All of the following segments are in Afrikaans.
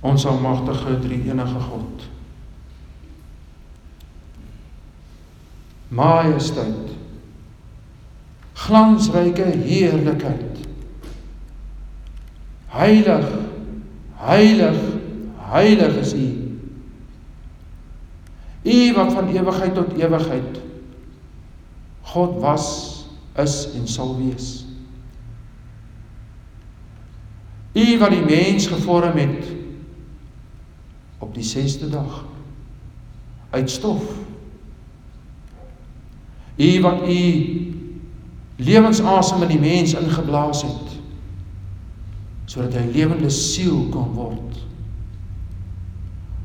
Ons almagtige drie enige God. Majesteit. Glansryke heerlikheid. Heilig, heilig, heilig is U. U wat van ewigheid tot ewigheid God was, is en sal wees. U wat die mens gevorm het op die 6de dag uit stof. U wat u lewensasem in die mens ingeblaas het sodat hy lewende siel kon word.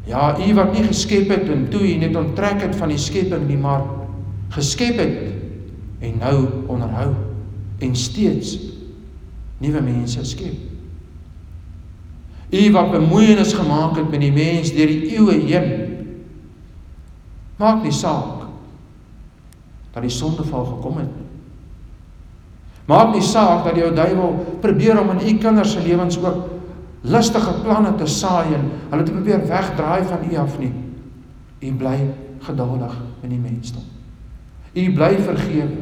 Ja, u wat nie geskep het en toe u net onttrek het van die skepping nie, maar geskep het en nou onderhou en steeds nuwe mense skep. U wat bemoeienis gemaak het met die mens deur die eeue heen. Maak nie saak dat die sondeval gekom het nie. Maak nie saak dat die ou duiwel probeer om in u kinders se lewens ook lustige planne te saai en hulle te probeer wegdraai van u af nie. U bly geduldig in die mensdom. U bly vergewe.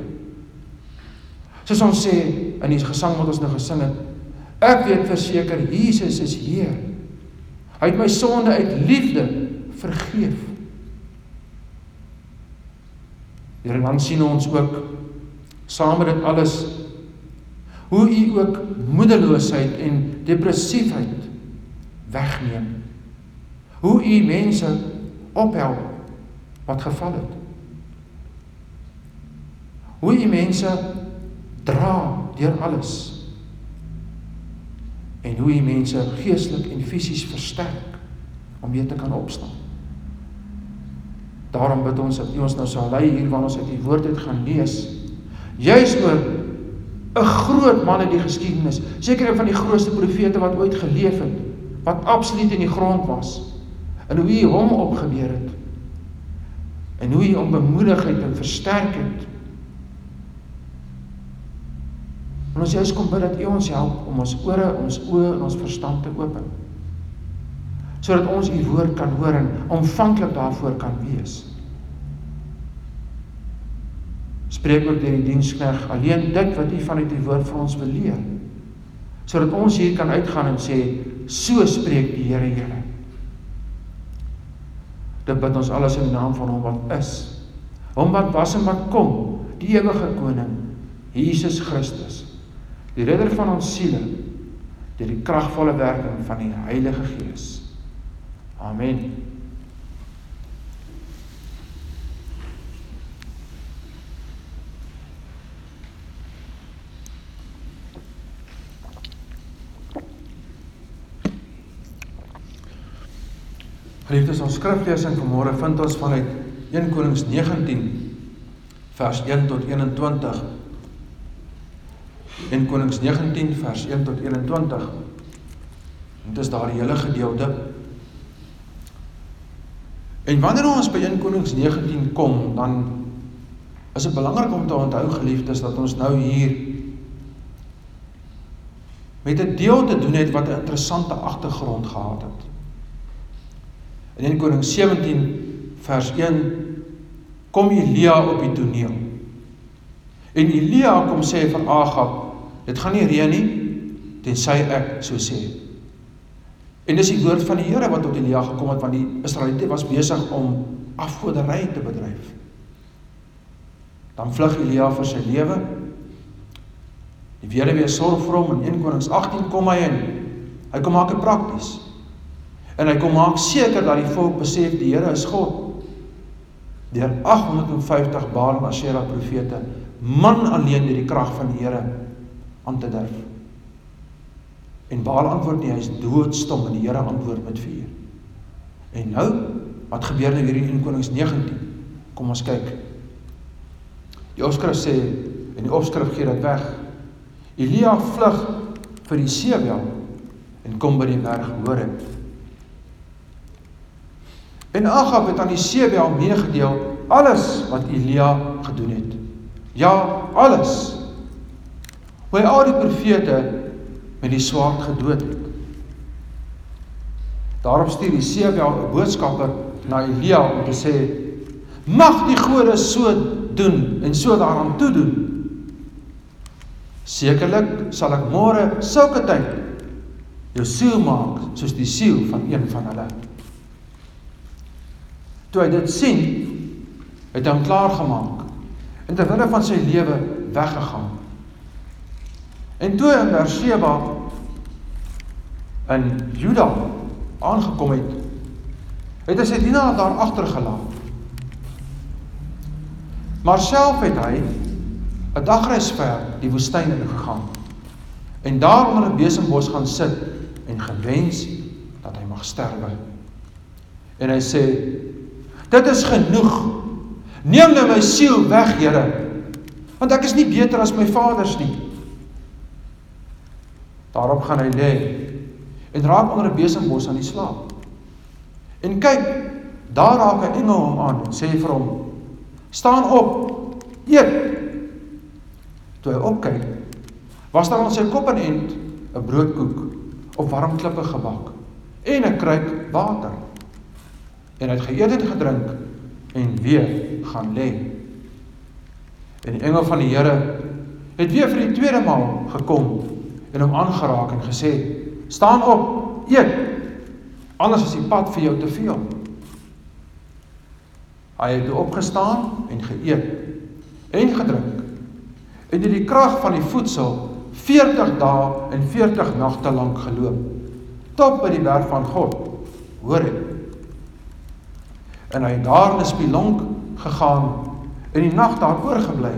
Soos ons sê in die gesang wat ons nou gesing het, ek weet verseker Jesus is Heer. Hy het my sonde uit liefde vergeef. Here dan sien ons ook saam met dit alles hoe u ook moedeloosheid en depressiefheid wegneem. Hoe u mense ophelp wat geval het. Hoe u mense dra deur alles. En hoe u mense geestelik en fisies versterk om weer te kan opstaan. Daarom bid ons dat U ons nou sal lei hier wanneer ons uit die woord uit gaan lees. Juis oor 'n groot man in die geskiedenis, seker een van die grootste profete wat ooit geleef het, wat absoluut in die grond was. En hoe hy hom opgebeur het. En hoe hy hom bemoedig het en versterk het. En ons juist kom bid dat U ons help om ons ore, ons oë en ons verstand te open. Sodat ons U woord kan hoor en ontvanklik daarvoor kan wees. Spreek ook deur die dienskneg alleen dit wat U vanuit die woord vir ons wil leer. Sodat ons hier kan uitgaan en sê so spreek die Here Here. Dit bid ons alles in die naam van hom wat is. Hom wat was en wat kom, die ewige koning, Jesus Christus. Die redder van ons siele deur die kragvolle werking van die Heilige Gees. Amen. Geliefdes, ons skriflesing vanmôre vind ons vanuit 1 Konings 19 vers 1 tot 21. 1 Konings 19 vers 1 tot 21. Dit is daar die hele gedeelte. En wanneer ons by 1 Konings 19 kom, dan is dit belangrik om te onthou geliefdes dat ons nou hier met 'n deel te doen het wat 'n interessante agtergrond gehad het. In 1 Konings 17 vers 1 kom Elia op die toneel. En Elia kom sê vir Agab, dit gaan nie reën nie tensy ek so sê. En dis die woord van die Here wat tot Elia gekom het want die Israeliete was besig om afgoderry te bedryf. Dan vlug Elia vir sy lewe. Die weduwee sorg vir hom in 1 Konings 18 kom hy in. Hy kom maak dit prakties. En hy kom maak seker dat die volk besef die Here is God. Deur 850 Baal en Asera profete, man alleen deur die krag van die Here aan te durf. En Baal antwoord nie, hy is doodstom en die Here antwoord met vuur. En nou, wat gebeur nou hier in 1 Konings 19? Kom ons kyk. Die opskrif sê en die opskrif gee dit weg. Elia vlug vir die Sebel en kom by die berg Horeb. En Agab het aan die Sebel meegedeel alles wat Elia gedoen het. Ja, alles. Hoe hy al die profete met die swaard gedood het. Daarop stuur Jesebel 'n boodskapper na Elia om te sê: "Mag die gode so doen en so daaraan toe doen. Sekerlik sal ek môre sulke tyd jou siel maak soos die siel van een van hulle." Toe hy dit sien, het hy hom klaar gemaak en terwyl hy van sy lewe weggegaan. En toe in Berseba in Juda aangekom het, het hy sy dienaar daar agtergelaat. Maar self het hy 'n dagreis ver die woestyn in gegaan en daar onder 'n besembos gaan sit en gewens dat hy mag sterwe. En hy sê: "Dit is genoeg. Neem nou my siel weg, Here, want ek is nie beter as my vaders nie." Daarop gaan hy lê en raak onder 'n besembos aan die slaap. En kyk, daar raak 'n engel hom aan en sê vir hom: "Staan op. Eet." Toe hy opkyk, was daar aan sy kop en end 'n broodkoek op warm klippe gebak en 'n kruik water. En hy het geëet en gedrink en weer gaan lê. En die engel van die Here het weer vir die tweede maal gekom en hom aangeraak en gesê: "Staan op, eet. Anders is die pad vir jou te veel." Hy het opgestaan en geëet en gedrink. En in die krag van die voedsel 40 dae en 40 nagte lank geloop tot by die berg van God. Hoor dit. En hy het daar in 'n spilonk gegaan en die nag daar oorgebly.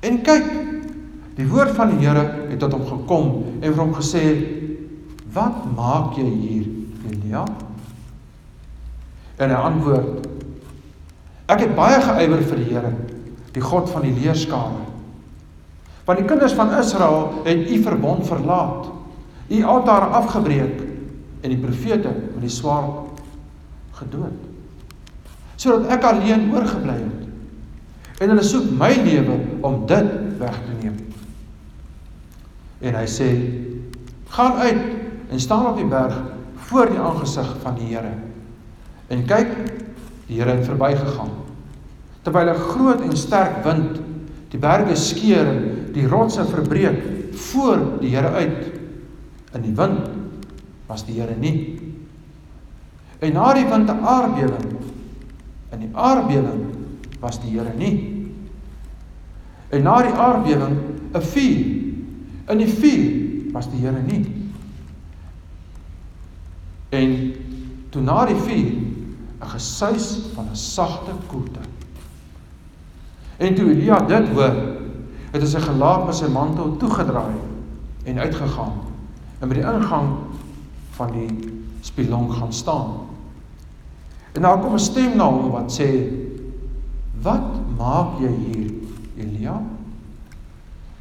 En kyk, die woord van die Here het tot hom gekom en vir hom gesê: "Wat maak jy hier, Elia?" En hy antwoord: "Ek het baie geëiwer vir die Here, die God van die leerskare. Want die kinders van Israel het u verbond verlaat, u altaar afgebreek en die profete met die swaard gedood, sodat ek alleen oorgebly het." En hulle soek my lewe om dit weg te neem. En hy sê: "Gaan uit en staan op die berg voor die aangesig van die Here." En kyk, die Here het verbygegaan. Terwyl 'n groot en sterk wind die berge skeur en die rotse verbreek voor die Here uit. In die wind was die Here nie. En na die wind 'n aardbewing. In die aardbewing was die Here nie. En na die aardbewing 'n vuur. In die vuur was die Here nie. En toe na die vuur 'n gesuis van 'n sagte koelte. En toe Elia dit hoor, het hy sy gelaat met sy mantel toegedraai en uitgegaan en by die ingang van die spilonk gaan staan. En daar kom 'n stem na hom wat sê: "Wat maak jy hier, Elia?"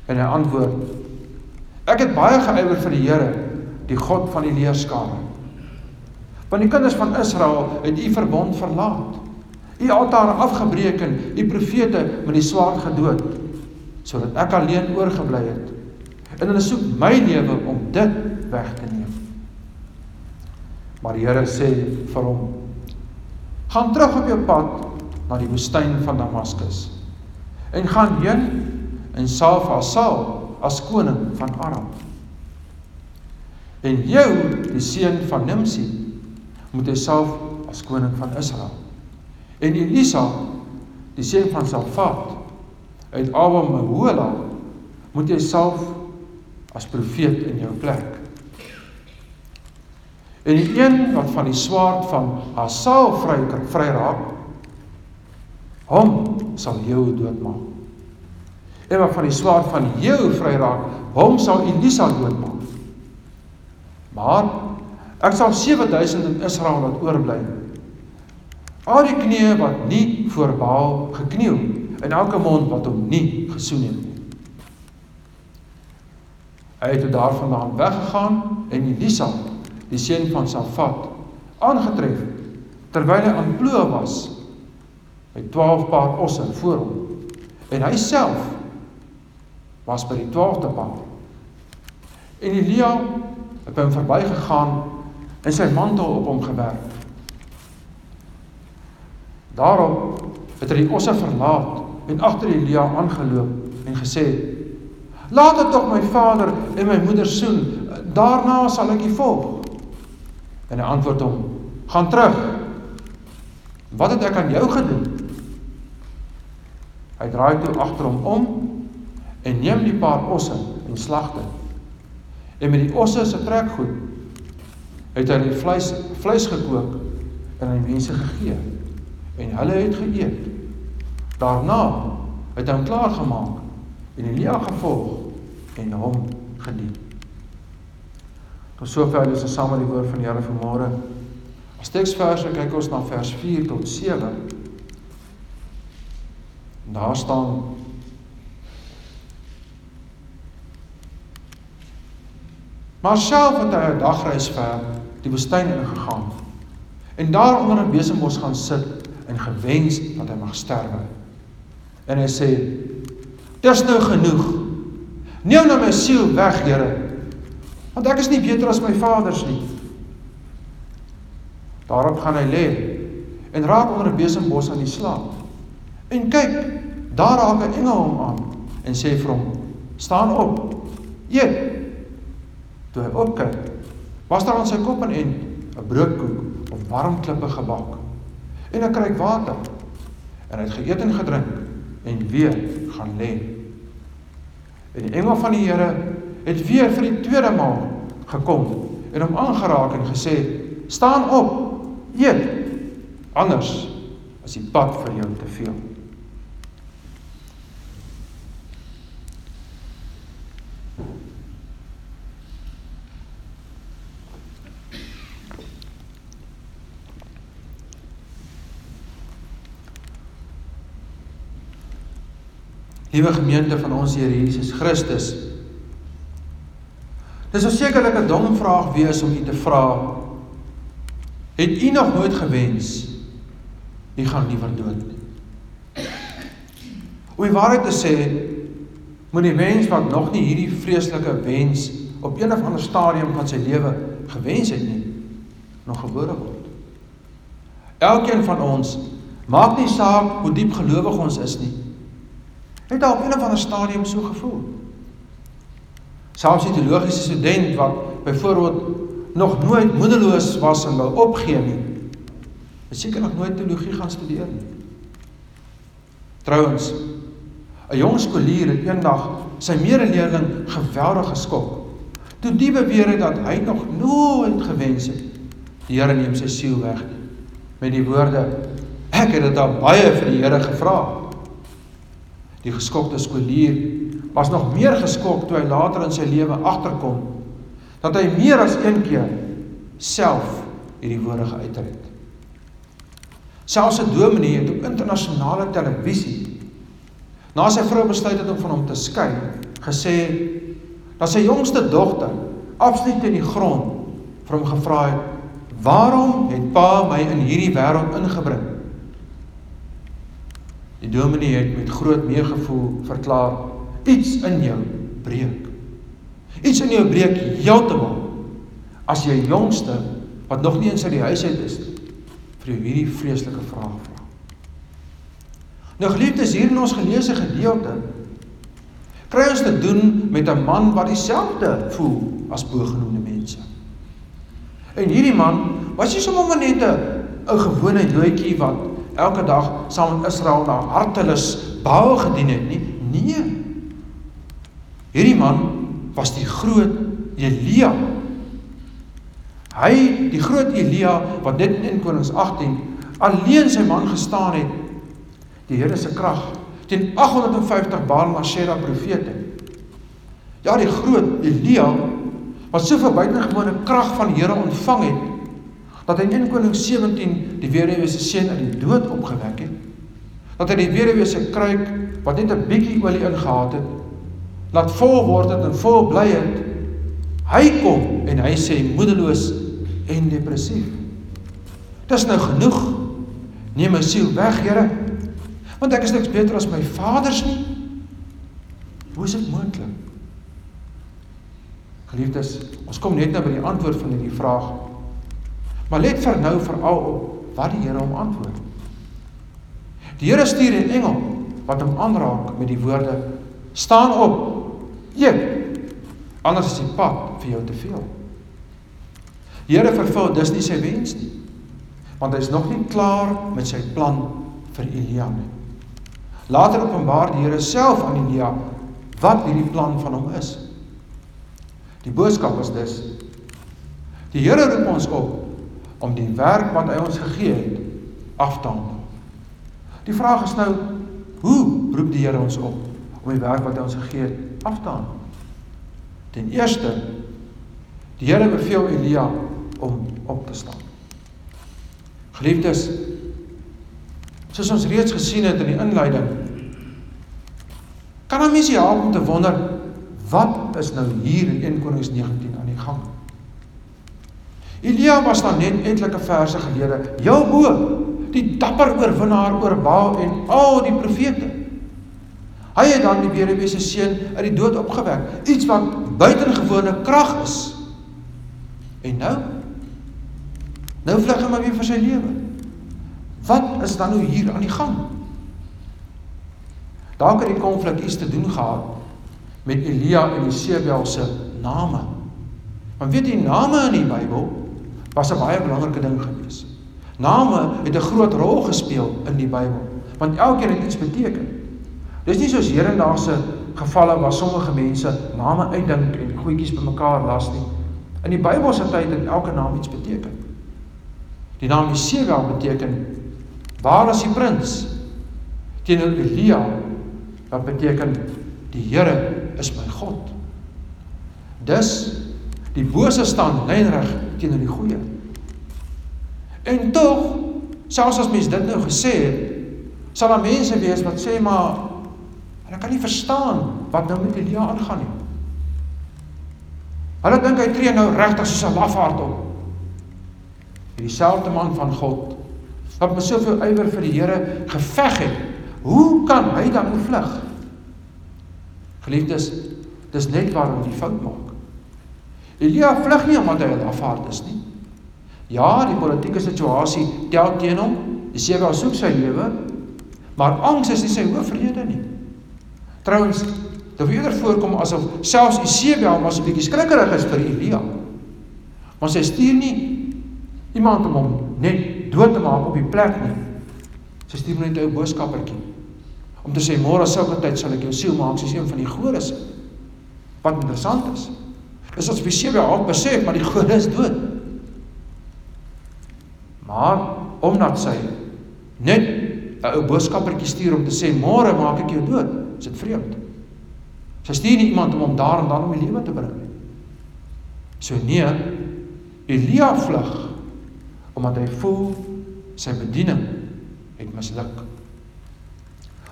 En hy antwoord: "Ek het baie geëiwer vir die Here, die God van die leerskare. Want die kinders van Israel het u verbond verlaat. U altaar afgebreek en u profete met die swaard gedood, sodat ek alleen oorgebly het. En hulle soek my lewe om dit weg te neem." Maar die Here sê vir hom: Gaan terug op jou pad na die woestyn van Damaskus en gaan heen en salf Hasael as koning van Aram. En jou, die seun van Nimsi, moet hy salf as koning van Israel. En Elisa, die seun van Safat uit Abel-Mehola, moet jy salf as profeet in jou plek. En die een wat van die swaard van Hasael vry vry hom sal jou doodmaak. En wat van die swaard van jou vry raak, hom sal Elisa doodmaak. Maar ek sal 7000 in Israel laat oorbly. Al die knieë wat nie voor Baal gekniel en elke mond wat hom nie gesoen het nie. Hy het daarvandaan weggegaan en Elisa die seun van Safat, aangetref terwyl hy aan ploeg was met 12 paar osse voor hom. En hy self was by die 12de paar. En Elia het by hom verbygegaan en sy mantel op hom gewerp. Daarop het hy die osse verlaat en agter Elia aangeloop en gesê: "Laat dit tog my vader en my moeder soen, daarna sal ek u volg." En hy antwoord hom: "Gaan terug. Wat het ek aan jou gedoen?" Hy draai toe agter hom om en neem die paar osse en slag dit. En met die osse se trekgoed het hy die vleis vleis gekook en aan die mense gegee en hulle het geëet. Daarna het hy hom klaar gemaak en Elia gevolg en hom gedien. Tot sover is ons saam met die woord van die Here vanmôre. As teksverse kyk ons na vers 4 tot 7. Daar staan Maar self het hy 'n dagreis ver die woestyn ingegaan en daar onder 'n besembos gaan sit en gewens dat hy mag sterwe. En hy sê: "Dis nou genoeg. Neem nou my siel weg, Here, want ek is nie beter as my vaders nie." Daarop gaan hy lê en raak onder 'n besembos aan die slaap. En kyk, daar raak 'n engel hom aan en sê vir hom: "Staan op. Eet." Toe hy opkyk, was daar aan sy kop en end 'n broodkoek of warm klippe gebak en 'n kruik water. En hy het geëet en gedrink en weer gaan lê. En die engel van die Here het weer vir die tweede maal gekom en hom aangeraak en gesê: "Staan op, eet. Anders is die pad vir jou te veel." Liewe gemeente van ons Here Jesus Christus. Dis so sekerlik 'n dom vraag wees om u te vra. Het u nog nooit gewens u gaan liewer dood nie? Om die waarheid te sê, moet die mens wat nog nie hierdie vreeslike wens op een of ander stadium van sy lewe gewens het nie, nog gebore word. Elkeen van ons maak nie saak hoe diep gelowig ons is nie. Het daar op een of ander stadium so gevoel. Selfs die teologiese student wat byvoorbeeld nog nooit moedeloos was en wou opgee nie, het seker nog nooit teologie gaan studeer nie. Trouwens, 'n jong skoolier het eendag sy medeleerling geweldig geskok. Toe die beweer het dat hy nog nooit gewens het die Here neem sy siel weg nie. Met die woorde: "Ek het dit al baie vir die Here gevra." Die geskokte skoolier was nog meer geskok toe hy later in sy lewe agterkom dat hy meer as een keer self hierdie woorde geuit het. Selfs 'n dominee het op internasionale televisie na sy vrou besluit het om van hom te skei, gesê dat sy jongste dogter absoluut in die grond vir hom gevra het: "Waarom het pa my in hierdie wêreld ingebring?" Die dominee het met groot meegevoel verklaar: "Iets in jou breek. Iets in jou breek heeltemal as jy jongste wat nog nie in sy huis uit is vir jou hierdie vreeslike vraag vra." Nou geliefdes, hier in ons geleesde gedeelte kry ons te doen met 'n man wat dieselfde voel as bogenoemde mense. En hierdie man was nie sommer net 'n 'n gewone joetjie wat elke dag saam met Israel na hartelus Baal gedien het nie. Nee. Hierdie man was die groot Elia. Hy, die groot Elia wat dit in Konings 18 alleen sy man gestaan het. Die Here se krag teen 850 Baal en Asherah profete. Ja, die groot Elia wat so 'n buitengewone krag van die Here ontvang het dat hy in 1 Konings 17 die weduwee se seun uit die dood opgewek het. Dat hy die weduwee se kruik wat net 'n bietjie olie ingehaat het, laat vol word het en vol bly het. Hy kom en hy sê moedeloos en depressief. Dis nou genoeg. Neem my siel weg, Here. Want ek is niks beter as my vaders nie. Hoe is dit moontlik? Geliefdes, ons kom net nou by die antwoord van hierdie vraag Maar let vir nou veral op wat die Here hom antwoord. Die Here stuur 'n engel wat hom aanraak met die woorde: "Staan op. Eet. Anders is die pad vir jou te veel." Die Here vervul dus nie sy wens nie. Want hy is nog nie klaar met sy plan vir Elia nie. Later openbaar die Here self aan Elia wat hierdie plan van hom is. Die boodskap is dus die Here roep ons op om die werk wat hy ons gegee het af te handel. Die vraag is nou, hoe roep die Here ons op om die werk wat hy ons gegee het af te handel? Ten eerste, die Here beveel Elia om op te staan. Geliefdes, soos ons reeds gesien het in die inleiding, kan 'n mens help om te wonder wat is nou hier in 1 Konings 19 aan die gang? Elia was dan net etlike verse gelede jou bo die dapper oorwinnaar oor Baal en al die profete. Hy het dan die weduwee se seun uit die dood opgewek, iets wat buitengewone krag is. En nou nou vlug hy maar weer vir sy lewe. Wat is dan nou hier aan die gang? Dalk het die konflik iets te doen gehad met Elia en Jezebel se name. Want weet jy name in die Bybel was 'n baie belangrike ding gewees. Name het 'n groot rol gespeel in die Bybel, want elkeen het iets beteken. Dis nie soos hedendaagse gevalle waar sommige mense name uitdink en goedjies bymekaar las nie. In die Bybel se tyd het elke naam iets beteken. Die naam Jesewel beteken waar is die prins? Teenoor Elia wat beteken die Here is my God. Dus die bose staan lynreg teenoor die goeie. En tog, selfs as mens dit nou gesê het, sal daar mense wees wat sê maar hulle kan nie verstaan wat nou met Elia aangaan nie. Hulle dink hy tree nou regtig soos 'n lafaard op. Hierdie selfde man van God wat met soveel ywer vir die Here geveg het, hoe kan hy dan vlug? Geliefdes, dis net waar hulle die fout maak. Elia vlug nie omdat hy 'n lafaard is nie. Ja, die politieke situasie tel teen hom. Die sewe soek sy lewe, maar angs is nie sy hoofrede nie. Trouwens, dit weer voorkom asof selfs Isebel was 'n bietjie skrikkerig is vir Elia. Maar sy stuur nie iemand om hom net dood te maak op die plek nie. Sy stuur net 'n ou boodskappertjie om te sê môre sulke tyd sal ek jou siel maak soos een van die gode se. Wat interessant is, is as Isebel al besef maar die gode is dood. Maar omdat sy net 'n ou boodskappertjie stuur om te sê môre maak ek jou dood, is dit vreemd. Sy stuur nie iemand om hom daar en dan om die lewe te bring nie. So nee, Elia vlug omdat hy voel sy bediening het misluk.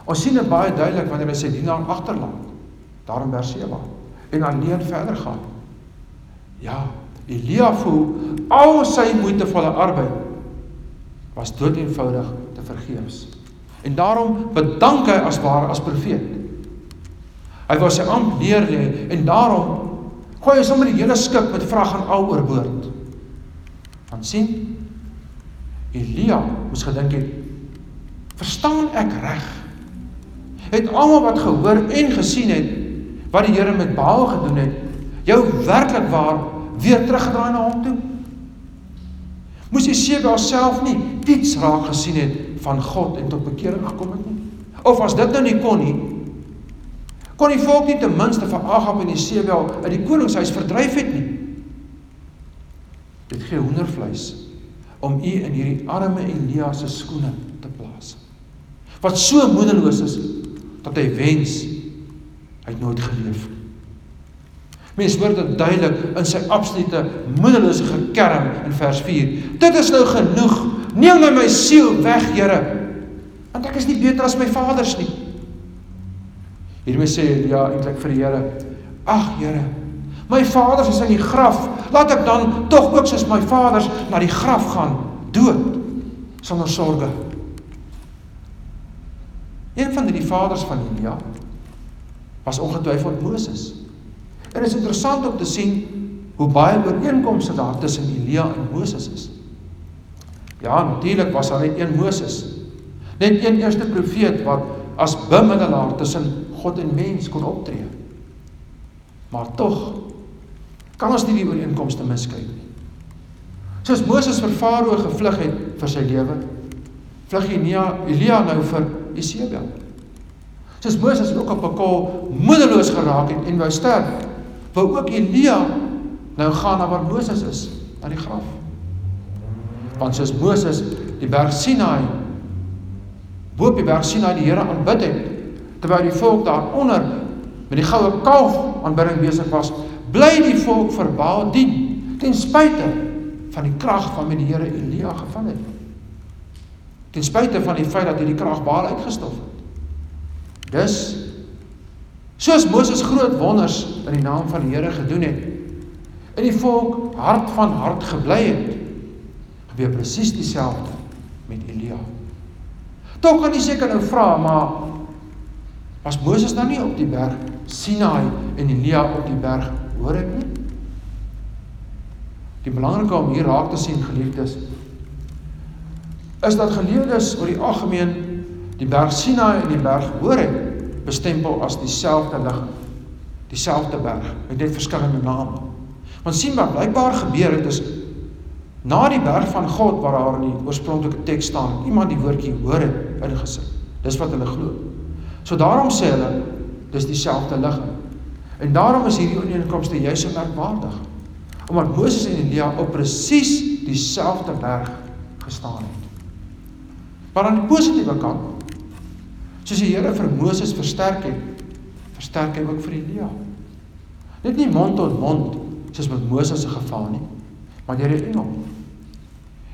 Ons sien dit baie duidelik wanneer hy sy dienaar agterlaat, daar in 7 en alleen verder gaan. Ja, Elia voel al sy moeitevolle arbeid was dood eenvoudig te vergeefs. En daarom bedank hy as ware as profeet. Hy wou sy amp neer lê en daarom gooi hy sommer die hele skip met vrag en al oorboord. Want sien Elia moes gedink het verstaan ek reg? Het almal wat gehoor en gesien het wat die Here met Baal gedoen het, jou werklik waar weer teruggedraai na hom toe? Moes Jesebel self nie iets raak gesien het van God en tot bekering gekom het nie? Of as dit nou nie kon nie, kon die volk nie ten minste van Agab en Jesebel uit die koningshuis verdryf het nie? Dit gee hoendervleis om u in hierdie arme Elia se skoene te plaas. Wat so moedeloos is dat hy wens hy het nooit geleef nie. Mens hoor dit duidelik in sy absolute moedelose gekerm in vers 4. Dit is nou genoeg. Neem nou my siel weg, Here. Want ek is nie beter as my vaders nie. Hiermee sê ja eintlik vir die Here: "Ag Here, my vaders is in die graf. Laat ek dan tog ook soos my vaders na die graf gaan, dood sonder sorge." Een van die vaders van Elia was ongetwyfeld Moses. En is interessant om te sien hoe baie ooreenkomste daar tussen Elia en Moses is. Ja, natuurlik was daar net een Moses. Net een eerste profeet wat as bemiddelaar tussen God en mens kon optree. Maar tog kan ons nie die ooreenkomste miskyk nie. Soos Moses vir Farao gevlug het vir sy lewe, vlug Elia Elia nou vir Isebel. Soos Moses ook op 'n kol moedeloos geraak het en wou sterf, wou ook Elia nou gaan na waar Moses is, na die graf. Want soos Moses die berg Sinai bo op die berg Sinai die Here aanbid het, terwyl die volk daaronder met die goue kalf aanbidding besig was, bly die volk vir Baal dien ten spyte van die krag van met die Here Elia geval het. Ten spyte van die feit dat hy die krag Baal uitgestof het. Dus soos Moses groot wonders in die naam van die Here gedoen het en die volk hart van hart gebly het, gebeur presies dieselfde met Elia. Tog kan jy seker nou vra, maar was Moses nou nie op die berg Sinai en Elia op die berg Horeb nie? Die belangrike om hier raak te sien geliefdes is dat geleerdes oor die algemeen die berg Sinai en die berg Horeb bestempel as dieselfde liggaam, dieselfde berg met net verskillende name. Want sien wat blykbaar gebeur het is na die berg van God waar daar in die oorspronklike teks staan, iemand die woordjie Horeb ingesit. Dis wat hulle glo. So daarom sê hulle dis dieselfde liggaam. En daarom is hierdie ooreenkomste juis so merkwaardig. Omdat Moses en Elia op presies dieselfde berg gestaan het. Maar aan die positiewe kant, soos die Here vir Moses versterk het, versterk hy ook vir Elia. Net nie mond tot mond soos met Moses se geval nie, maar deur die engel.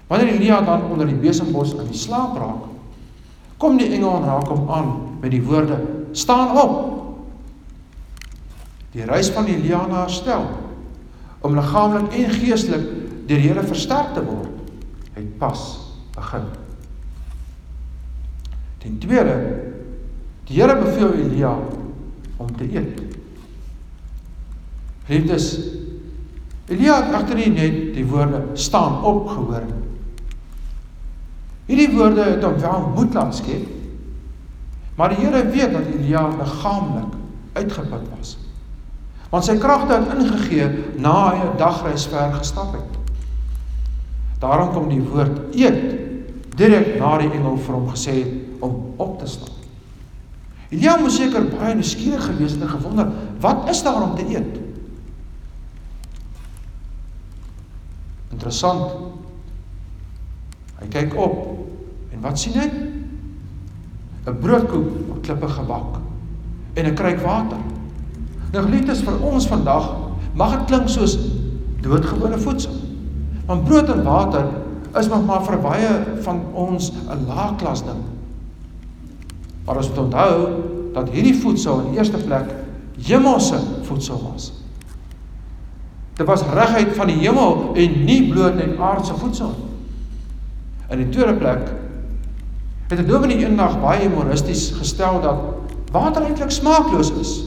Wanneer Elia dan onder die besembos in die slaap raak, kom die engel en raak hom aan met die woorde: "Staan op." Die reis van Elia na herstel om liggaamlik en geestelik deur die Here versterk te word, het pas begin. Ten tweede, die Here beveel Elia om te eet. Geliefdes, Elia het agter nie net die woorde staan op gehoor nie. Hierdie woorde het hom wel moed laat skep. Maar die Here weet dat Elia liggaamlik uitgeput was. Want sy kragte het ingegee na hy 'n dagreis ver gestap het. Daarom kom die woord eet direk na die engel vir hom gesê het om op te staan. Elia moes seker baie nuuskierig gewees het en gewonder, wat is daar om te eet? Interessant. Hy kyk op en wat sien hy? 'n Broodkoek op klippe gebak en 'n kruik water. Nou geliefdes vir ons vandag mag dit klink soos doodgewone voedsel. Want brood en water is nog maar vir baie van ons 'n laagklas ding. Maar ons moet onthou dat hierdie voedsel in die eerste plek hemelse voedsel was. Dit was reguit van die hemel en nie bloot net aardse voedsel nie. In die tweede plek het 'n dominee eendag baie humoristies gestel dat water eintlik smaakloos is.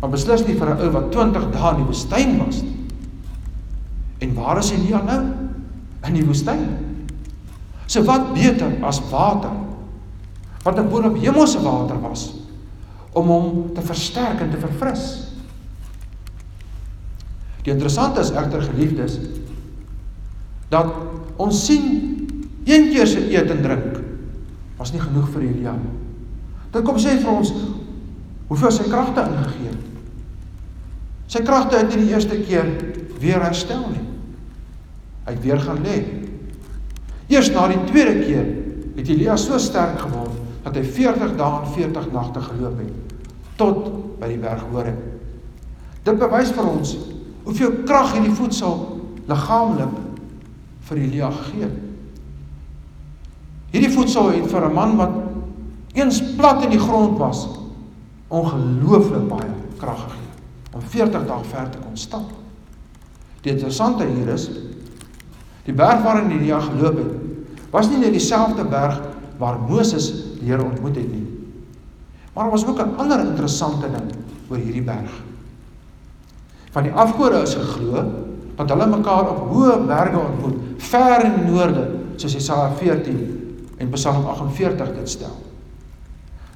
Maar beslis nie vir 'n ou wat 20 dae in die woestyn was nie. En waar is Elia nou? In die woestyn. So wat beter as water? Wat 'n boonop hemelse water was om hom te versterk en te verfris. Die interessante is egter geliefdes dat ons sien Een keer se eet en drink was nie genoeg vir Elia. Dit kom sê vir ons hoeveel sy kragte ingegee het. Sy kragte het nie die eerste keer weer herstel nie. Hy het weer gaan lê. Eers na die tweede keer het Elia so sterk geword dat hy 40 dae en 40 nagte geloop het tot by die berg Horeb. Dit bewys vir ons hoeveel krag hierdie voedsel liggaamlik vir Elia gegee het. Hierdie voedsel het vir 'n man wat eens plat in die grond was, ongelooflik baie krag gegee om 40 dae ver te kon stap. Die interessante hier is die berg waarin Elia geloop het, was nie net dieselfde berg waar Moses die Here ontmoet het nie. Maar daar was ook 'n ander interessante ding oor hierdie berg. Van die afgode is geglo dat hulle mekaar op hoë berge ontmoet, ver in die noorde soos Jesaja 14 en Psalm 48 dit stel.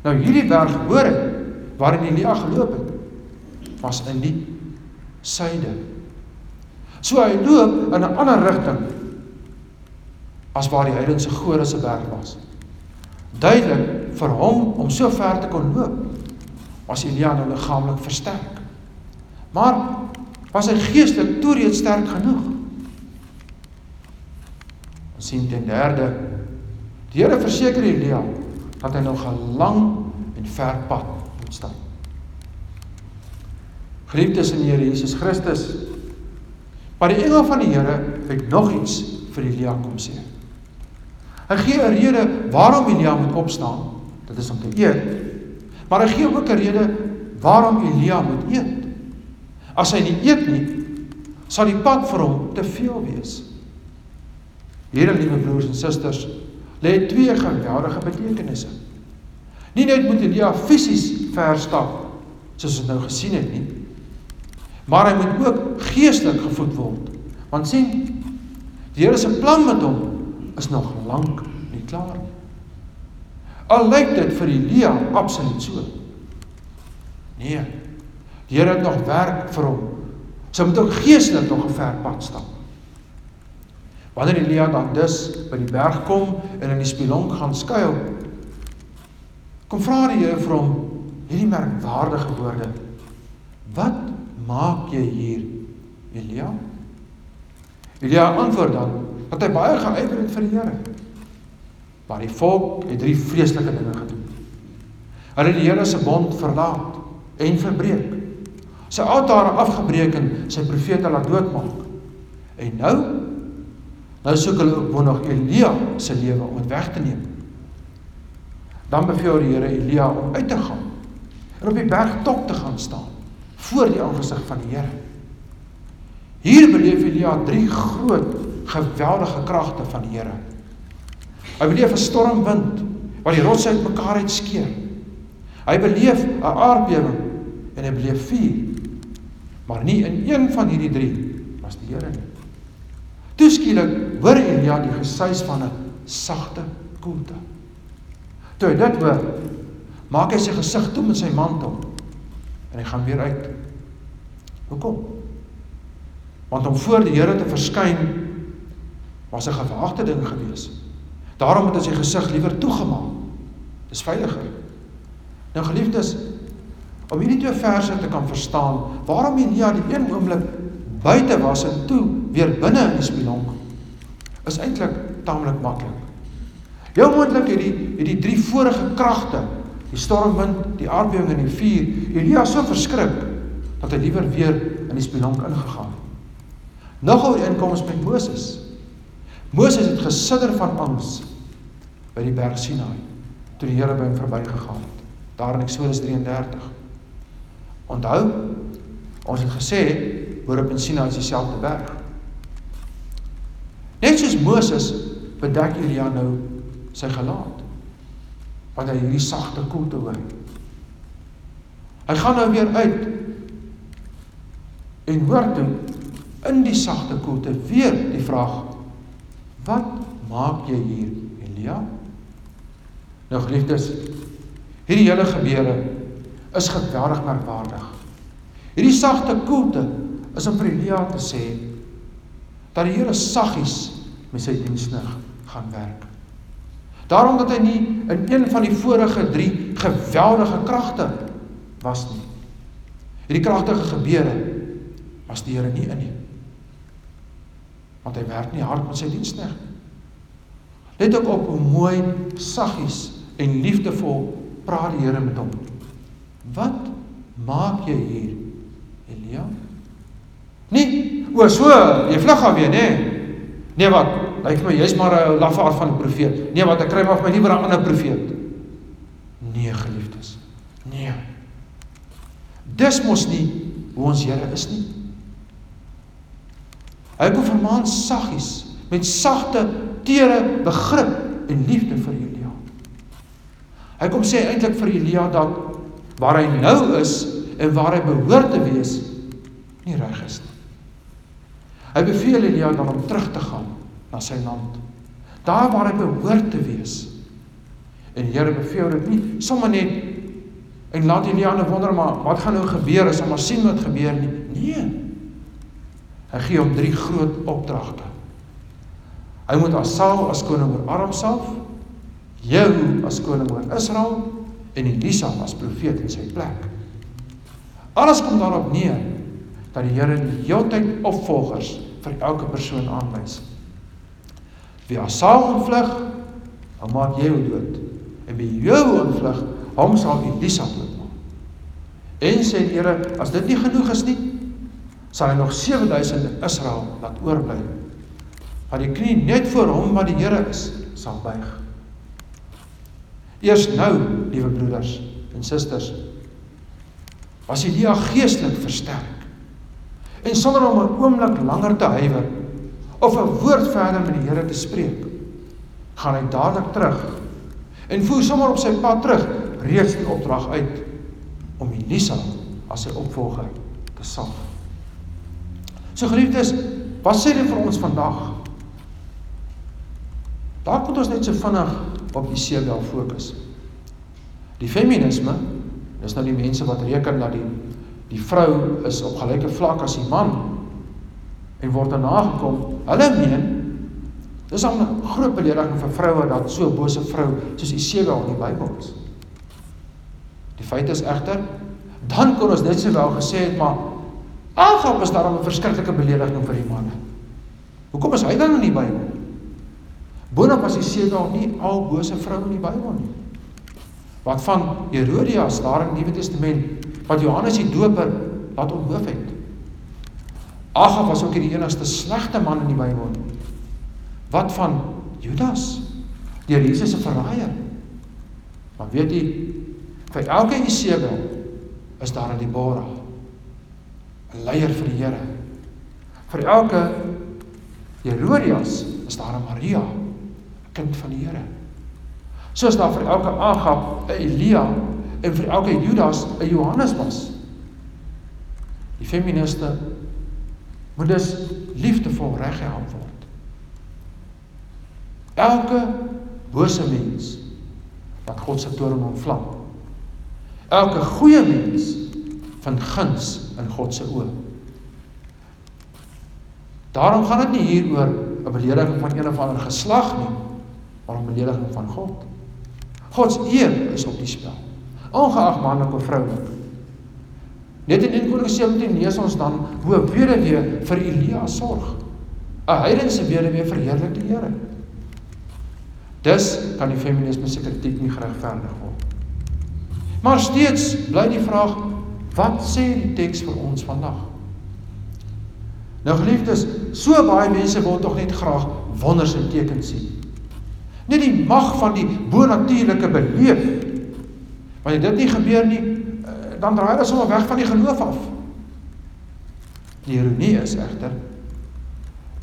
Nou hierdie berg hoor hy waarin Elia geloop het was in die suide. So hy loop in 'n ander rigting as waar die heidense gode se berg was. Duidelik vir hom om so ver te kon loop was Elia nou liggaamlik versterk. Maar was hy geestelik toe reeds sterk genoeg? Ons sien ten derde die Here verseker Elia dat hy nog 'n lang en ver pad moet stap. Geliefdes in die Here Jesus Christus, maar die engel van die Here het nog iets vir Elia kom sê. Hy gee 'n rede waarom Elia moet opstaan. Dit is om te eet. Maar hy gee ook 'n rede waarom Elia moet eet. As hy nie eet nie, sal die pad vir hom te veel wees. Here liewe broers en susters, lê twee geweldige betekenisse. Nie net moet Elia fisies ver stap soos ons nou gesien het nie, maar hy moet ook geestelik gevoed word. Want sien, die Here se plan met hom is nog lank nie klaar nie. Al lyk dit vir Elia absoluut so. Nee. Die Here het nog werk vir hom. Sy moet ook geestelik nog 'n ver pad stap. Wanneer Elia dan dus by die berg kom en in die spilonk gaan skuil, kom vra die Here vir hom hierdie merkwaardige woorde. Wat maak jy hier, Elia? Elia antwoord dan dat hy baie geëiwer het vir die Here. Maar die volk het drie vreeslike dinge gedoen. Hulle het die Here se bond verlaat en verbreek. Sy altare afgebreek en sy profete laat doodmaak. En nou nou soek hulle ook nog Elia se lewe om dit weg te neem. Dan beveel die Here Elia om uit te gaan en op die berg top te gaan staan voor die aangesig van die Here. Hier beleef Elia drie groot geweldige kragte van die Here. Hy beleef 'n stormwind wat die rotse uitmekaar uitskeer. Hy beleef 'n aardbewing en hy beleef vuur. Maar nie in een van hierdie drie was die Here nie. Toeskielik hoor Elia die gesuis van 'n sagte koelte. Toe hy dit hoor, maak hy sy gesig toe met sy mantel en hy gaan weer uit. Hoekom? Want om voor die Here te verskyn was 'n gewaagte ding geweest. Daarom het hy sy gesig liewer toegemaak. Dis veiliger. Nou geliefdes, om hierdie twee verse te kan verstaan, waarom Elia die een oomblik buite was en toe weer binne in die spilonk, is eintlik taamlik maklik. Heel moontlik het die het die drie vorige kragte, die stormwind, die aardbewing en die vuur, Elia so verskrik dat hy liewer weer in die spilonk ingegaan het. Nog 'n inkoms met Moses. Moses het gesidder van angs by die berg Sinai toe die Here by hom verbygegaan het. Daar in Eksodus 33. Onthou, ons het gesê Horeb en Sinai is dieselfde berg. Net soos Moses bedek Elia nou sy gelaat. Want hy hierdie sagte koelte hoor. Hy gaan nou weer uit en hoor toe in die sagte koelte weer die vraag Wat maak jy hier, Elia? Nou geliefdes, hierdie hele gebeure is geweldig merkwaardig. Hierdie sagte koelte is om vir Elia te sê dat die Here saggies met sy diensnig gaan werk. Daarom dat hy nie in een van die vorige 3 geweldige kragte was nie. Hierdie kragtige gebeure was die Here nie in nie want hy werk nie hard met sy diensknegt nie. Let ook op hoe mooi, saggies en liefdevol praat die Here met hom. Wat maak jy hier, Elia? Nee, o so, jy vlug af weer, nê? Nee. nee wat? Lyk my jy's maar 'n lafaard van 'n profeet. Nee, wat ek kry maar my liewer 'n ander profeet. Nee, geliefdes. Nee. Dis mos nie hoe ons Here is nie. Hy kom vermaan saggies met sagte, tere begrip en liefde vir Elia. Hy kom sê eintlik vir Elia dat waar hy nou is en waar hy behoort te wees nie reg is nie. Hy beveel Elia dan om terug te gaan na sy land, Daar waar hy behoort te wees. En Here beveel dit nie sommer net en laat Elia nou wonder maar wat gaan nou gebeur as hy maar sien wat gebeur nie. Nee. Hy gee hom drie groot opdragte. Hy moet Asael as koning oor Aram salf, Jehu as koning oor Israel en Elisa as profeet in sy plek. Alles kom daarop neer dat die Here die heeltyd opvolgers vir elke persoon aanwys. Wie Asael ontvlug, hom maak Jehu dood. En wie Jehu ontvlug, hom sal Elisa doodmaak. En sê die Here, as dit nie genoeg is nie, sal hy nog 7000 in Israel laat oorbly. Wat die knie net voor hom wat die Here is, sal buig. Eers nou, liewe broeders en susters, was Elia geestelik versterk. En sonder om 'n oomblik langer te huiwer of 'n woord verder met die Here te spreek, gaan hy dadelik terug en voer sommer op sy pad terug reeds die opdrag uit om Elisa as sy opvolger te salf. So geliefdes, wat sê dit vir ons vandag? Daar moet ons net so vinnig op Isebel fokus. Die feminisme, dis nou die mense wat reken dat die die vrou is op gelyke vlak as die man en word daarna gekom. Hulle meen dis 'n groot belediging vir vroue dat so bose vrou soos Isebel in die Bybel is. Die feit is egter dan kon ons net sowel gesê het maar Agab is daarom 'n verskriklike belediging vir die manne. Hoekom is hy dan in die Bybel? Boonop as jy sê daar nie al bose vroue in die Bybel nie. Wat van Herodias daar in die Nuwe Testament wat Johannes die Doper laat onthou het. Agab was ook die enigste slegte man in die Bybel. Wat van Judas? Deur Jesus se verraaier. Maar weet jy vir elke Isebel is daar 'n Deborah 'n leier vir die Here. Vir elke Herodias is daar 'n Maria, 'n kind van die Here. Soos daar vir elke Agab 'n Elia en vir elke Judas 'n Johannes was. Die feministe moet dus liefdevol reggehelp word. Elke bose mens wat God se toorn ontvlam. Elke goeie mens van guns in God se oë. Daarom gaan dit nie hier oor 'n belediging van een of ander geslag nie, maar 'n belediging van God. God se eer is op die spel. Ongeag manlik of vroulik. Net in 1 Konings 17 lees ons dan hoe 'n weduwee vir Elia sorg. 'n Heidense weduwee verheerlik die Here. Dus kan die feminisme se kritiek nie geregverdig word. Maar steeds bly die vraag Wat sê die teks vir ons vandag? Nou geliefdes, so baie mense wil tog net graag wonders en tekens sien. Net die mag van die bonatuurlike beleef. Wanneer dit nie gebeur nie, eh, dan draai hulle sommer weg van die geloof af. Die ironie is egter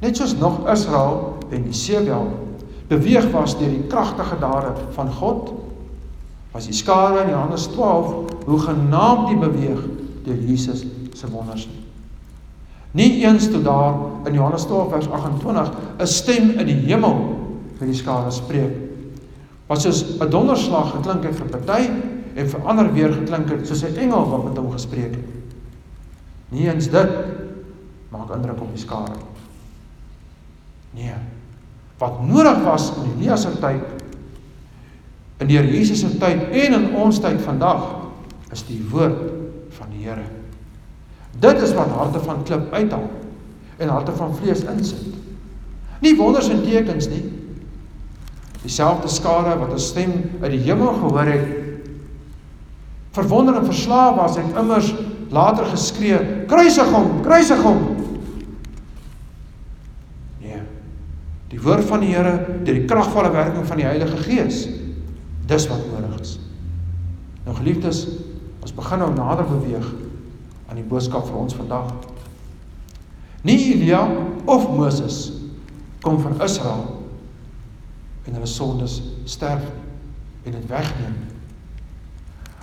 net soos nog Israel en Isebel beweeg was deur die kragtige dade van God was die skare in Johannes 12 hoe genaamd die beweeg deur Jesus se wonders nie. Nie eens toe daar in Johannes 12 vers 28 'n stem in die hemel vir die skare spreek. Wat soos 'n donderslag geklink het vir party en vir ander weer geklink het soos 'n engel wat met hom gespreek het. Nie eens dit maak indruk op die skare. Nee. Wat nodig was in Elia se tyd in die Here Jesus se tyd en in ons tyd vandag is die woord van die Here. Dit is wat harte van klip uithaal en harte van vlees insit. Nie wonders en tekens nie. Dieselfde skare wat 'n stem uit die hemel gehoor het verwonder en verslaaf was en immers later geskree: "Kruisig hom, kruisig hom!" Nee. Die woord van die Here deur die kragvolle werking van die Heilige Gees Dis wat nodig is. Nou geliefdes, ons begin nou nader beweeg aan die boodskap vir ons vandag. Nie Elia of Moses kom van Israel en hulle sondes sterf en dit wegneem.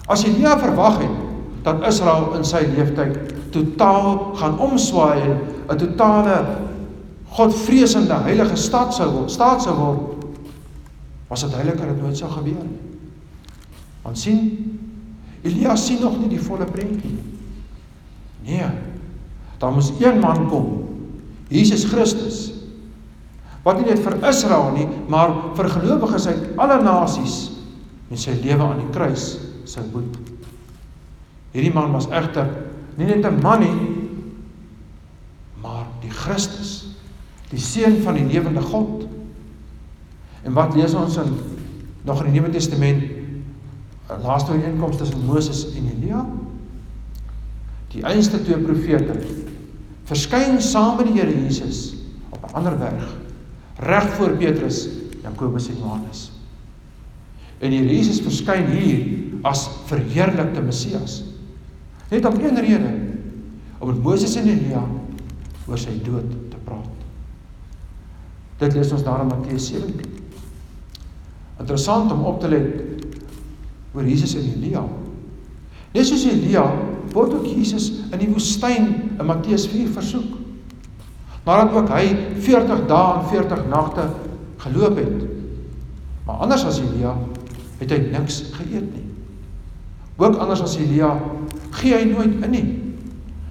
As Elia verwag het dat Israel in sy lewenstyd totaal gaan omswaai en 'n totale godvreesende heilige stad sou word, staat sou word, was dit duidelik dat dit nooit sou gebeur nie. Want sien, Elia sien nog nie die volle prentjie nie. Nee. Daar moes een man kom, Jesus Christus, wat nie net vir Israel nie, maar vir gelowiges uit alle nasies en sy lewe aan die kruis sou boet. Hierdie man was egter nie net 'n man nie, maar die Christus, die seun van die lewende God. En wat lees ons in nog in die Nuwe Testament? Laaste ooreenkoms tussen Moses en Elia. Die einste twee profete verskyn saam met die Here Jesus op 'n ander berg reg voor Petrus, Jakobus en Johannes. En die Jesus verskyn hier as verheerlikte Messias. Net om een rede, om met Moses en Elia oor sy dood te praat. Dit lees ons daar in Matteus 17. Interessant om op te let oor Jesus en Elia. Net soos Elia word ook Jesus in die woestyn in Matteus 4 versoek. Nadat ook hy 40 dae en 40 nagte geloop het. Maar anders as Elia het hy niks geëet nie. Ook anders as Elia gee hy nooit in nie.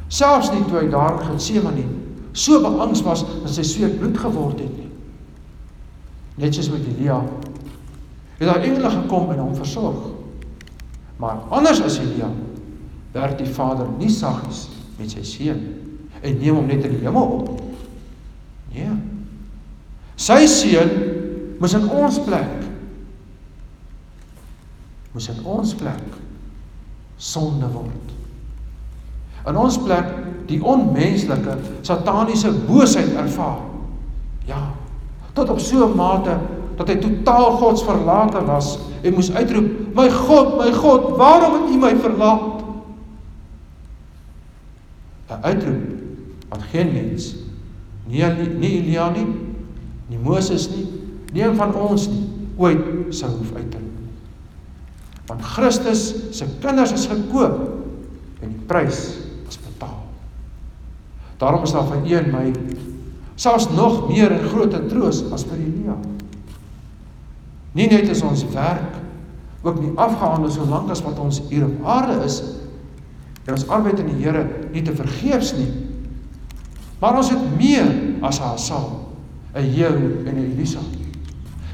Selfs nie toe hy daar in Getsemane so beangs was dat sy sweet bloed geword het nie. Net soos met Elia het daar engele gekom en hom versorg. Maar anders as Elia werk die Vader nie saggies met sy seun en neem hom net in die hemel op. Nee. Sy seun moes in ons plek moes in ons plek sonde word. In ons plek die onmenslike sataniese boosheid ervaar. Ja, tot op so 'n mate dat hy totaal godsverlate was en moes uitroep: "My God, my God, waarom het U my verlaat?" 'n Uitroep wat geen mens, nie nie Elia nie, nie Moses nie, nie een van ons nie ooit sou hoef uit te roep. Want Christus se kinders is gekoop en die prys is betaal. Daarom is daar vir een my selfs nog meer 'n groot troos as vir Elia. Nie net is ons werk ook nie afgehandel solank as wat ons hier op aarde is en ons arbeid in die Here nie te vergeefs nie. Maar ons het meer as Haasal, 'n Jehu en 'n Elisa.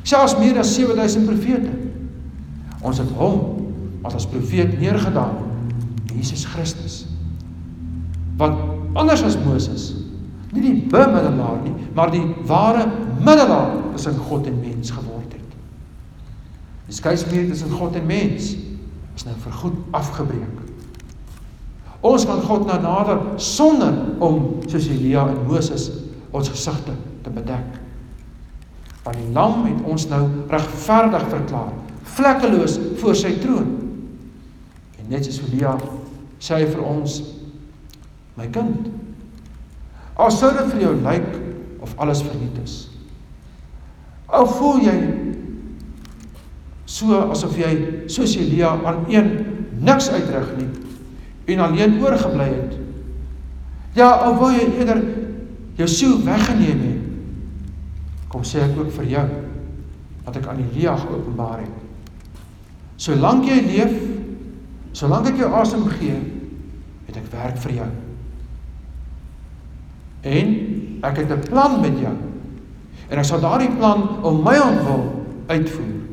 Selfs meer as 7000 profete. Ons het hom as as profeet neergedaan, Jesus Christus. Wat anders as Moses, nie die bemiddelaar nie, maar die ware middelaar tussen God en mens geword. Die skeidmuur tussen God en mens is nou vergoed afgebreek. Ons kan God nou nader sonder om soos Elia en Moses ons gesigte te bedek. Want die lam het ons nou regverdig verklaar vlekkeloos voor sy troon. En net soos Elia sê hy vir ons my kind. Al sou dit vir jou lyk of alles verniet is. Al voel jy so asof jy soos Elia aan een niks uitrig nie en alleen oorgebly het. Ja, al wou jy eerder jou siel weggeneem het. Kom sê ek ook vir jou wat ek aan Elia geopenbaar het. Solank jy leef, solank ek jou asem gee, het ek werk vir jou. En ek het 'n plan met jou. En ek sal daardie plan om my ontwil uitvoer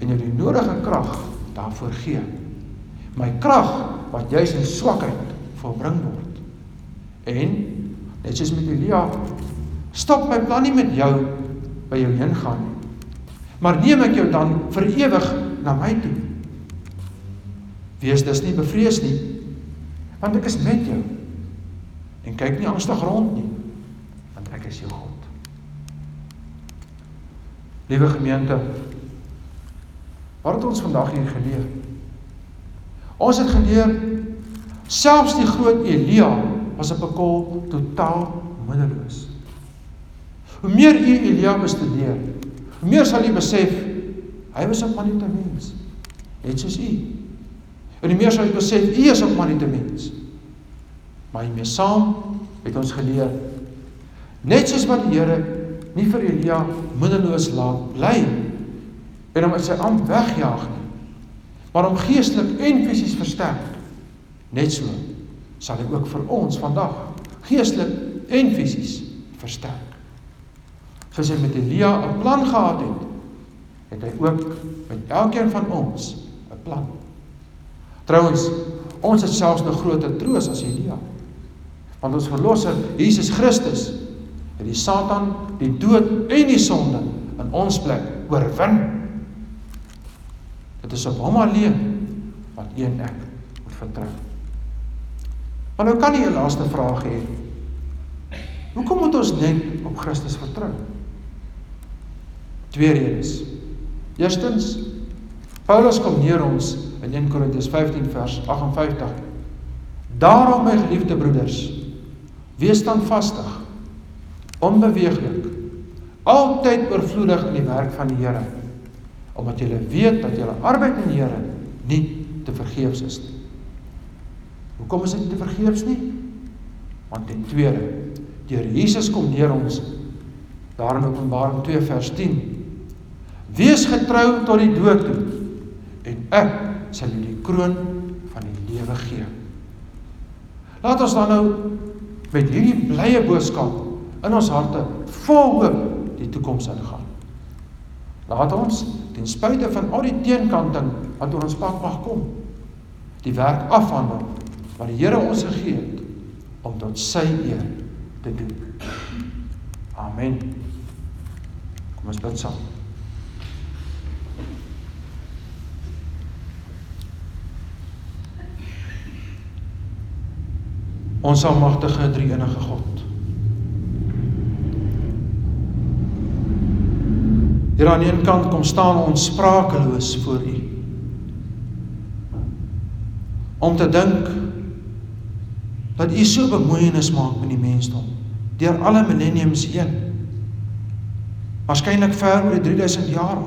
en jou die nodige krag daarvoor gee. My krag wat juis in swakheid volbring word. En net soos met Elia, stop my plan nie met jou by jou heen gaan nie. Maar neem ek jou dan vir ewig na my toe. Wees dus nie bevrees nie, want ek is met jou. En kyk nie angstig rond nie, want ek is jou God. Liewe gemeente, wat het ons vandag hier geleer? Ons het geleer selfs die groot Elia was op 'n kol totaal moedeloos. Hoe meer u Elia bestudeer, hoe meer sal u besef Hy was 'n mens. Net soos u. En die meer sou jy besef, u is 'n mens. Maar hiermee saam het ons geleer net soos wat die Here nie vir Elia mindeloos laat bly en hom uit sy amp wegjaag nie, maar hom geestelik en fisies versterk. Net so sal hy ook vir ons vandag geestelik en fisies versterk. Soos hy met Elia 'n plan gehad het, het hy ook met elkeen van ons 'n plan. Trouwens, ons het selfs 'n groter troos as Elia. Want ons verlosser, Jesus Christus, het die Satan, die dood en die sonde in ons plek oorwin. Dit is op hom alleen wat een ek moet vertrou. Maar nou kan jy 'n laaste vraag hê. Hoekom moet ons net op Christus vertrou? Twee redes. Eerstens, Paulus kom neer ons in 1 Korintiërs 15 vers 58. Daarom my geliefde broeders, wees standvastig, onbeweeglik, altyd oorvloedig in die werk van die Here, omdat julle weet dat julle arbeid in die Here nie te vergeefs is nie. Hoekom is dit nie te vergeefs nie? Want ten tweede, deur Jesus kom neer ons daar in Openbaring 2 vers 10. Wees getrou tot die dood toe en ek sal jou die kroon van die lewe gee. Laat ons dan nou met hierdie blye boodskap in ons harte vol hoop die toekoms ingaan. Laat ons ten spyte van al die teenkanting wat oor ons pad mag kom, die werk afhandel wat die Here ons gegee het om tot sy eer te doen. Amen. Kom ons bid saam. Ons almagtige drie-enige God. Hier aan een kant kom staan ons sprakeloos voor U. Om te dink dat U so bemoeienis maak met die mensdom deur alle millenniums heen. Waarskynlik ver oor die 3000 jaar.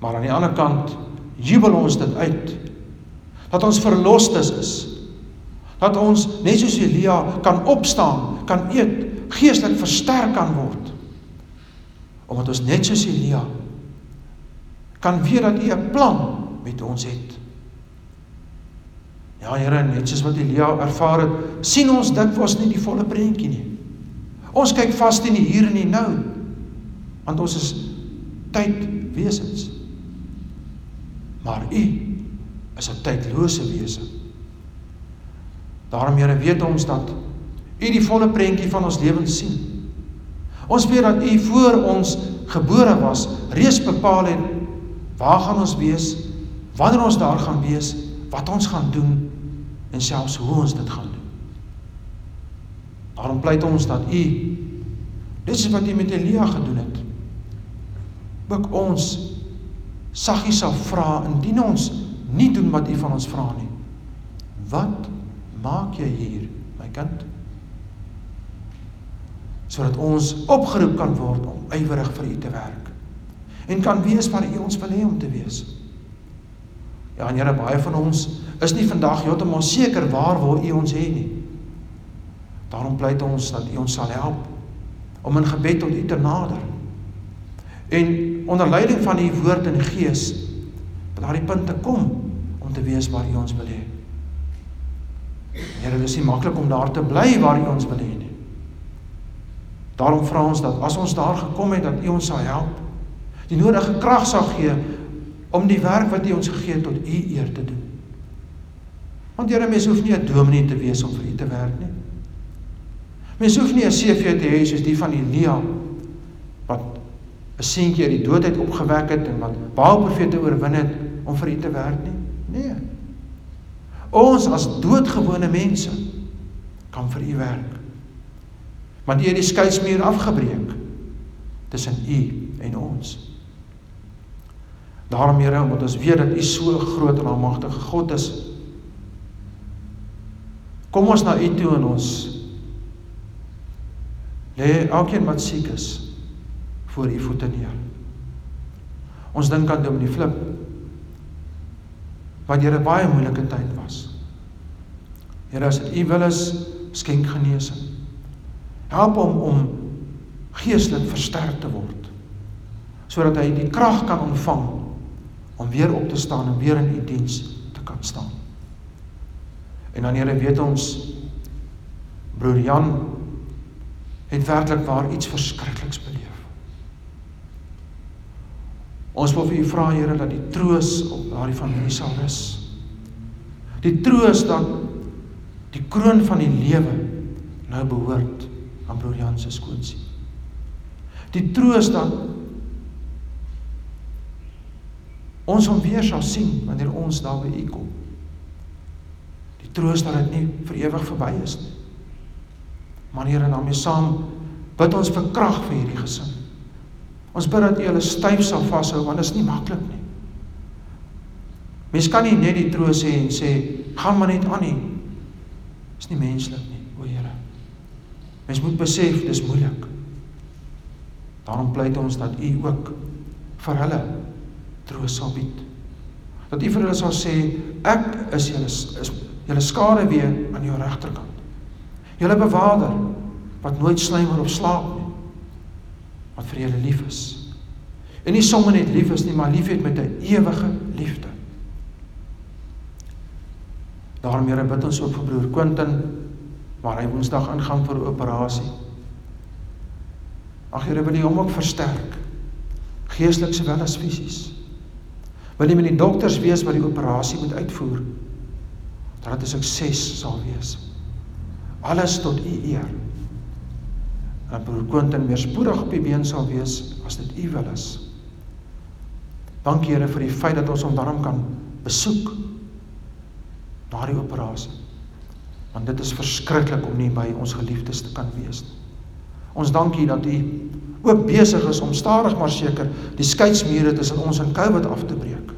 Maar aan die ander kant jubel ons dit uit dat ons verlostes is. Dat ons net soos Elia kan opstaan, kan eet, geestelik versterk kan word. Omdat ons net soos Elia kan weet dat U 'n plan met ons het. Ja Here, net soos wat Elia ervaar het, sien ons dikwels nie die volle prentjie nie. Ons kyk vas in die hier en die nou. Want ons is tydwesens. Maar U is 'n tydlose wese. Daarom Here weet ons dat U die volle prentjie van ons lewens sien. Ons weet dat U voor ons gebore was, reeds bepaal het waar gaan ons wees, wanneer ons daar gaan wees, wat ons gaan doen en selfs hoe ons dit gaan doen. Daarom pleit ons dat U dit is wat U met Elia gedoen het. Ook ons saggies sal vra indien ons nie doen wat U van ons vra nie. Wat maak jy hier, my kind? Sodat ons opgeroep kan word om ywerig vir U te werk en kan wees waar U ons wil hê om te wees. Ja, en Here, baie van ons is nie vandag heeltemal seker waar wil U ons hê nie. Daarom pleit ons dat U ons sal help om in gebed tot U te nader. En onder leiding van U woord en Gees by daardie punt te kom om te wees waar U ons wil hê. Here, dit is nie maklik om daar te bly waar U ons wil hê nie. Daarom vra ons dat as ons daar gekom het dat U ons sal help, die nodige krag sal gee om die werk wat U ons gegee het tot U eer te doen. Want Here, mens hoef nie 'n dominee te wees om vir U te werk nie. Mens hoef nie 'n CV te hê soos die van Elia wat 'n seentjie uit die dood uit opgewek het en wat baie profete oorwin het om vir U te werk nie. Nee. Ons as doodgewone mense kan vir U werk. Want U het die skeidsmuur afgebreek tussen U en ons. Daarom Here, omdat ons weet dat U so groot en almagtige God is, kom ons na U toe en ons lê elkeen wat siek is voor U voete neer. Ons dink aan Dominee Flip wat Here baie moeilike tyd was. Here, as dit U wil is, skenk genesing. Help hom om geestelik versterk te word sodat hy die krag kan ontvang om weer op te staan en weer in u diens te kan staan. En dan Here weet ons broer Jan het werklik waar iets verskrikliks beleef. Ons wil vir u vra Here dat die troos op daardie familie sal rus. Die troos dat die kroon van die lewe nou behoort aan broer Jan se skoonsie. Die troos dat ons hom weer sal sien wanneer ons daar by U kom. Die troos dat dit nie vir ewig verby is nie. Maar Here, daarmee saam bid ons vir krag vir hierdie gesin. Ons bid dat U hulle styf sal vashou want dit is nie maklik nie. Mens kan nie net die troos hê en sê gaan maar net aan nie. Dis nie menslik nie. Mens moet besef dis moeilik. Daarom pleit ons dat U ook vir hulle troos sal bied. Dat U vir hulle sal sê ek is julle is julle skare weer aan jou regterkant. Julle bewaarder wat nooit slymer of slaap nie. Wat vir julle lief is. En nie sommer net lief is nie, maar liefhet met 'n ewige liefde. Daarom Here bid ons ook vir broer Quentin waar hy Woensdag ingaan vir 'n operasie. Ag Here, wil U hom ook versterk geestelik sowel as fisies. Wil U met die dokters wees wat die operasie moet uitvoer dat dit 'n sukses sal wees. Alles tot U eer. En broer Quentin weer spoedig op die been sal wees as dit U wil is. Dankie Here vir die feit dat ons hom daarom kan besoek na die operasie. Want dit is verskriklik om nie by ons geliefdes te kan wees nie. Ons dankie dat U ook besig is om stadig maar seker die skeidsmure tussen ons en COVID af te breek.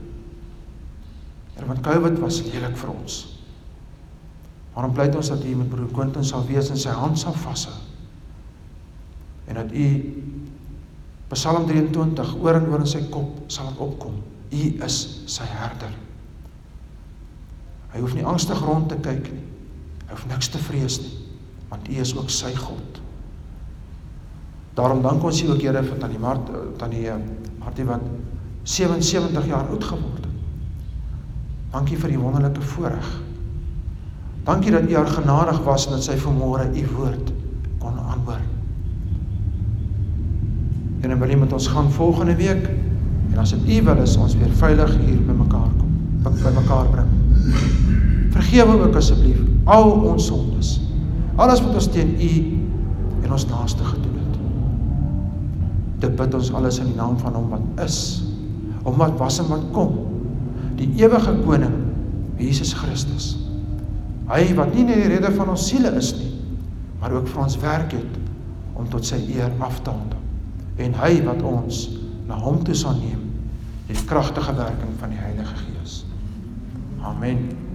Here, want COVID was lelik vir ons. Waarom pleit ons dat U met broer Quentin sal wees en sy hand sal vashou? En dat U Psalm 23 oor en oor in sy kop sal opkom. U is sy herder. Hy hoef nie angstig rond te kyk nie. Hy hoef niks te vrees nie, want U is ook sy God. Daarom dank ons U ook Here vir tannie Mart tannie eh, Martie wat 77 jaar oud geword het. Dankie vir die wonderlike voorreg. Dankie dat U haar genadig was en dat sy vanmôre U woord kon aanhoor. En dan wil U met ons gaan volgende week en as dit U wil is ons weer veilig hier by mekaar kom, by mekaar bring. Vergewe ook asseblief al ons sondes. Alles wat ons teen U en ons naaste gedoen het. Dit bid ons alles in die naam van Hom wat is, Hom wat was en wat kom, die ewige koning Jesus Christus. Hy wat nie net die redder van ons siele is nie, maar ook vir ons werk het om tot sy eer af te handel. En hy wat ons na hom toe sal neem, die kragtige werking van die Heilige Gees. Amen.